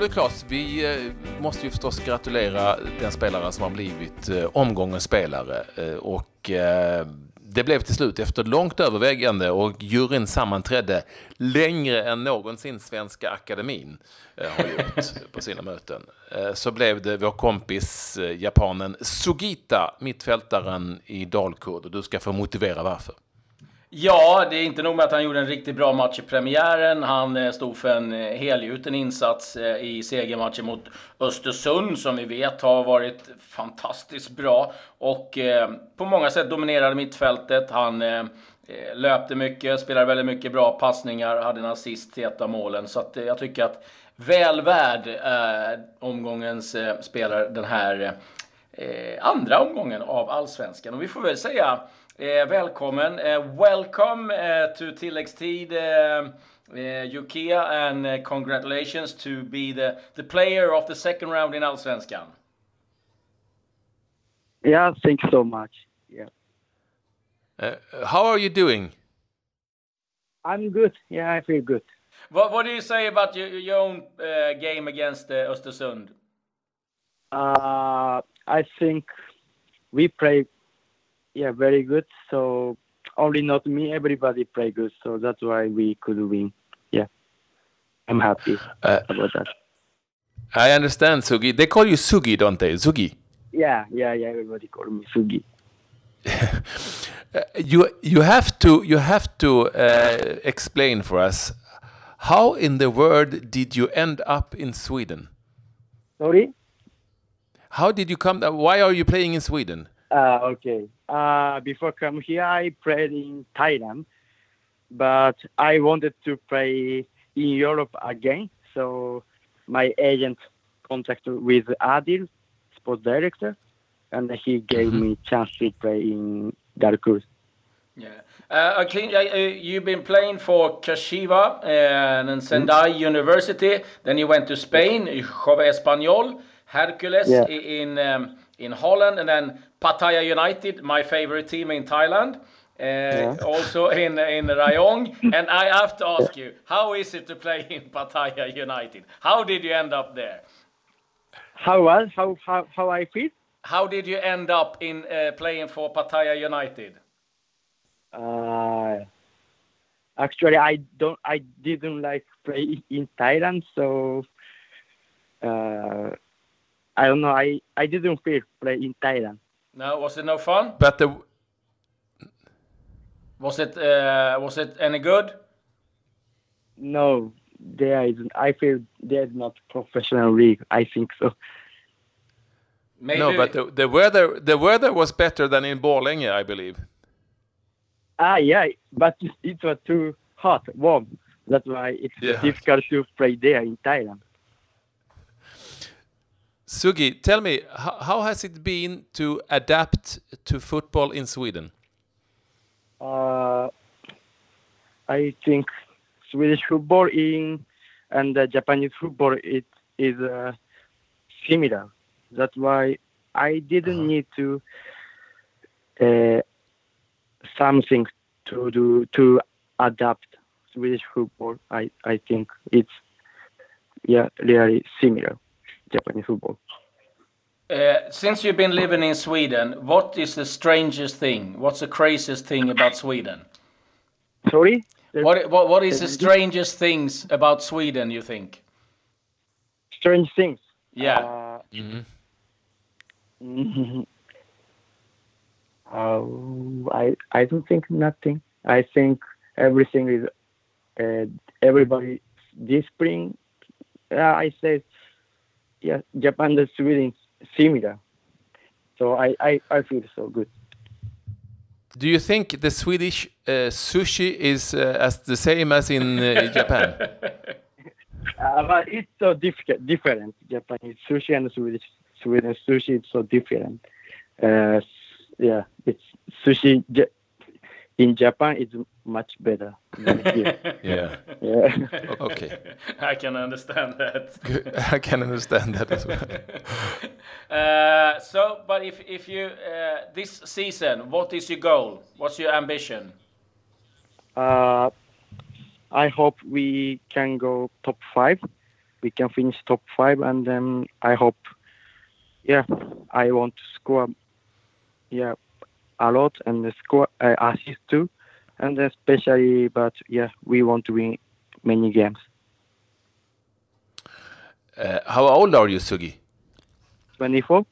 Är klart. Vi eh, måste ju förstås gratulera den spelare som har blivit eh, omgångens spelare. Eh, och det blev till slut efter långt övervägande och juryn sammanträdde längre än någonsin Svenska Akademin har gjort på sina möten. Så blev det vår kompis japanen Sugita, mittfältaren i Dalkurd. Och du ska få motivera varför. Ja, det är inte nog med att han gjorde en riktigt bra match i premiären. Han eh, stod för en eh, helgjuten insats eh, i segermatchen mot Östersund, som vi vet har varit fantastiskt bra. Och på många sätt dominerade mittfältet. Han löpte mycket, spelade väldigt mycket bra passningar, hade en assist till ett av målen. Så att jag tycker att väl värd omgångens spelare den här andra omgången av Allsvenskan. Och vi får väl säga Eh, välkommen. Eh, welcome eh, to tilläggstid, eh, eh Yukia, and uh, congratulations to be the, the player of the second round in Allsvenskan. Yeah, thanks so much. Yeah. Uh, how are you doing? I'm good. Yeah, I feel good. What, what do you say about your, your own uh, game against uh, Östersund? I think we play, yeah, very good. So only not me, everybody play good. So that's why we could win. Yeah, I'm happy uh, about that. I understand, Sugi. They call you Sugi, don't they? Sugi. Yeah, yeah, yeah. Everybody call me Sugi. you you have to you have to uh, explain for us how in the world did you end up in Sweden? Sorry. How did you come? Why are you playing in Sweden? Uh, okay. Uh, before come here, I played in Thailand, but I wanted to play in Europe again. So my agent contacted with Adil, sports director, and he gave mm-hmm. me chance to play in Dalkurd. Yeah. Uh, okay, uh, you've been playing for Kashiwa uh, and then Sendai mm. University. Then you went to Spain, Jove Espanyol, Hercules yeah. in um, in Holland, and then Pattaya United, my favorite team in Thailand. Uh, yeah. Also in in Rayong, and I have to ask you, how is it to play in Pattaya United? How did you end up there? How was how how how I feel? How did you end up in uh, playing for Pattaya United? Uh, actually, I don't. I didn't like play in Thailand, so uh, I don't know. I I didn't feel play in Thailand. No, was it no fun? But the was it uh, was it any good? No, there isn't. I feel there's not professional league. I think so. Maybe. No, but the, the weather the weather was better than in Borlänge, I believe. Ah, yeah, but it was too hot, warm. That's why it's yeah. difficult to play there in Thailand. Sugi, tell me, how, how, has it been to adapt to football in Sweden? Uh, I think Swedish football in and uh, Japanese football it is uh, similar. That's why I didn't -huh. need to uh, something to do to adapt Swedish football. I I think it's yeah really similar. Japanese football. Uh, since you've been living in Sweden, what is the strangest thing? What's the craziest thing about Sweden? Sorry? What, what, what is the strangest things about Sweden, you think? Strange things? Yeah. Uh, mm -hmm. uh, I, I don't think nothing. I think everything is, uh, everybody, this spring, uh, I say yeah, Japan and Sweden similar. So I, I, I feel so good. Do you think the Swedish uh, sushi is uh, as the same as in uh, Japan? Uh, but it's so difficult, different. Japanese sushi and Swedish Sweden sushi is so different. Uh, yeah, it's sushi in Japan it's much better than here. yeah. Yeah. okay. I can understand that. I can understand that as well. uh, so, but if if you uh, this season, what is your goal? What's your ambition? Uh, I hope we can go top five, we can finish top five, and then I hope, yeah, I want to score, yeah, a lot and score uh, assist too, and especially, but yeah, we want to win many games. Uh, how old are you, Sugi? 24.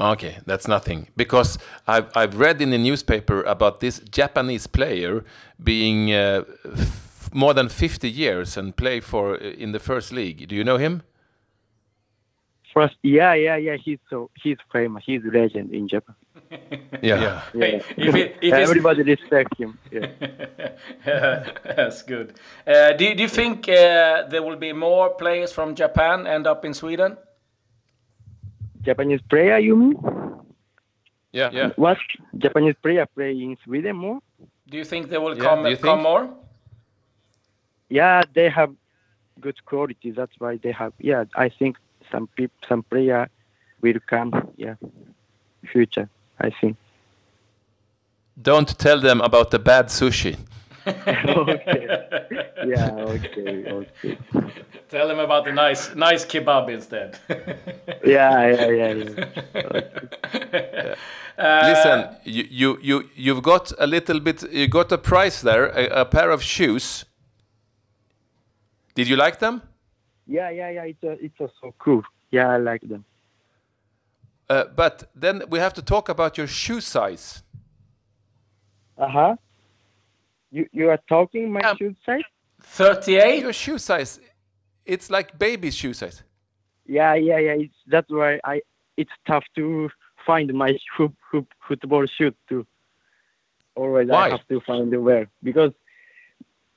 Okay, that's nothing. Because I've, I've read in the newspaper about this Japanese player being uh, f- more than 50 years and play for uh, in the first league. Do you know him? First, yeah, yeah, yeah. He's so he's famous. He's a legend in Japan. Yeah. Yeah. If it- if Everybody respects him. Yeah. That's good. Uh, do, do you think uh, there will be more players from Japan end up in Sweden? Japanese player, you mean? Yeah. Yeah. What? Japanese player play in Sweden more? Do you think they will Yeah, come, you come more? Yeah, they have good quality. That's why they have. Yeah, I think some people, some player will come. Yeah, future. I think. Don't tell them about the bad sushi. okay. Yeah. Okay. Okay. Tell them about the nice nice kebab instead. Yeah. Yeah. Yeah. yeah. Uh, Listen, you, you, you, you've got a little bit, you got a prize there, a, a pair of shoes. Did you like them? Yeah. Yeah. Yeah. It's a, it's a so cool. Yeah, I like them. Uh, but then we have to talk about your shoe size. Uh huh. You you are talking my Um, shoe size? 38? Your shoe size, it's like baby shoe size. Yeah, yeah, yeah. It's that's why I. It's tough to find my hoop, hoop, football shoe too. Always Why? I have to find the wear because,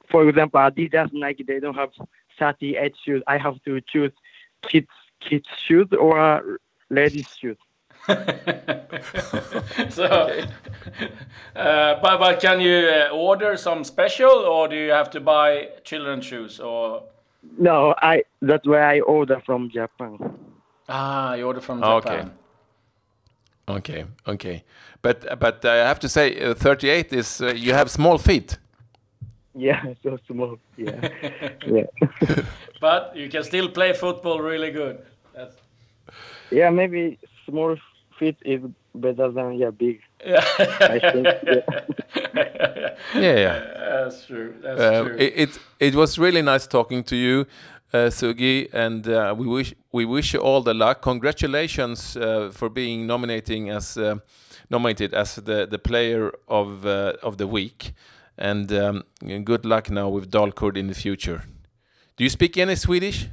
for example, Adidas, Nike, they don't have 38 shoes. I have to choose kids kids shoes or ladies shoes. so, uh, but, but can you uh, order some special or do you have to buy children's shoes or No, I. That's why I order from Japan. ah you order from Okay. Japan? Okay, okay. But but I have to say, uh, 38 is uh, you have small feet. Yeah, so small. Yeah, yeah, But you can still play football really good. That's, yeah. Maybe small feet is better than yeah big. yeah. I think. Yeah. Yeah, yeah. That's true. That's Uh, true. it, it it was really nice talking to you, uh, Sugi, and uh, we wish we wish you all the luck. Congratulations uh, for being nominating as uh, nominated as the the player of uh, of the week, and um, good luck now with Dalkurd in the future. Do you speak any Swedish?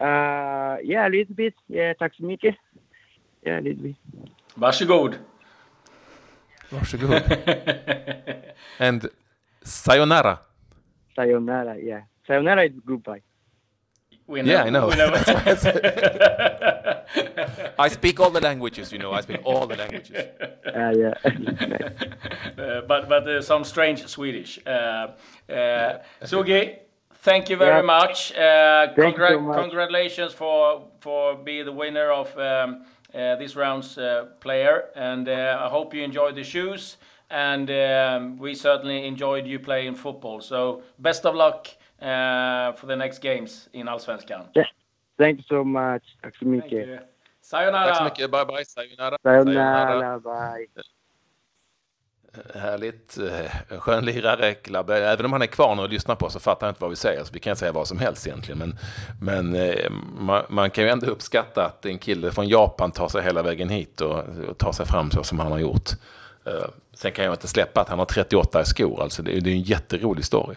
Uh, yeah, a little bit. Yeah, tack så mycket. Yeah, a little bit. Varsågod. Varsågod. and sayonara. Sayonara, yeah. Sayonara is goodbye. We Yeah, I know. we know I speak all the languages, you know. I speak all the languages. Uh, yeah. Uh, but but uh, some strange Swedish. Uh, uh, Sugi, thank you very Yeah. much. Uh, Thank you congra- so much. Congratulations for for being the winner of um, uh, this round's uh, player, and uh, I hope you enjoyed the shoes. And um, we certainly enjoyed you playing football. So best of luck uh, for the next games in Allsvenskan. yeah. Thank you so much. Tack så Thank mycket. you. Sayonara. Tack så mycket. Bye bye. Sayonara. Sayonara, bye. Härligt. eh, Skönlirare, Klabbe. Även om han är kvar nu och lyssnar på oss så fattar han inte vad vi säger. Så vi kan säga vad som helst egentligen. Men, men eh, man, man kan ju ändå uppskatta att en kille från Japan tar sig hela vägen hit och, och tar sig fram så som han har gjort. Eh, sen kan jag inte släppa att han har 38 skor. Alltså det, det är en jätterolig story.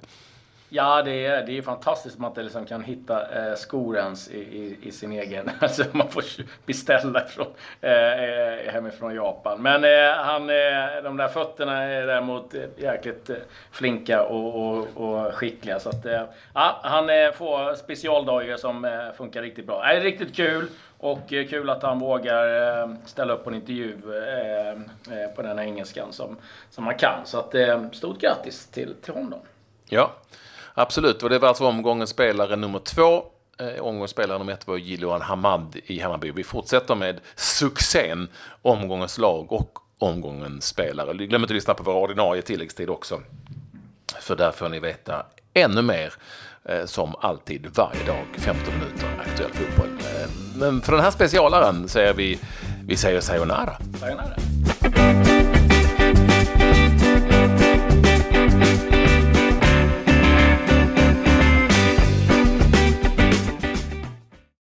Ja, det är, det är fantastiskt att man inte liksom kan hitta eh, skor ens i, i, i sin egen. Alltså man får beställa från, eh, eh, hemifrån Japan. Men eh, han, eh, de där fötterna är däremot eh, jäkligt eh, flinka och, och, och skickliga. Så att, eh, ja, han eh, får specialdojor som eh, funkar riktigt bra. Det är riktigt kul. Och eh, kul att han vågar ställa upp på en intervju på den här engelskan som, som han kan. Så att, stort grattis till, till honom. Ja, absolut. Och det var alltså omgångens spelare nummer två. Eh, omgångens spelare nummer ett var Jiloan Hamad i Hammarby. Vi fortsätter med succén, omgångens lag och omgångens spelare. Glöm inte att lyssna på vår ordinarie tilläggstid också. För där får ni veta ännu mer eh, som alltid varje dag 15 minuter aktuell fotboll. Eh, men för den här specialaren säger vi, vi säger sayonara. Sayonara.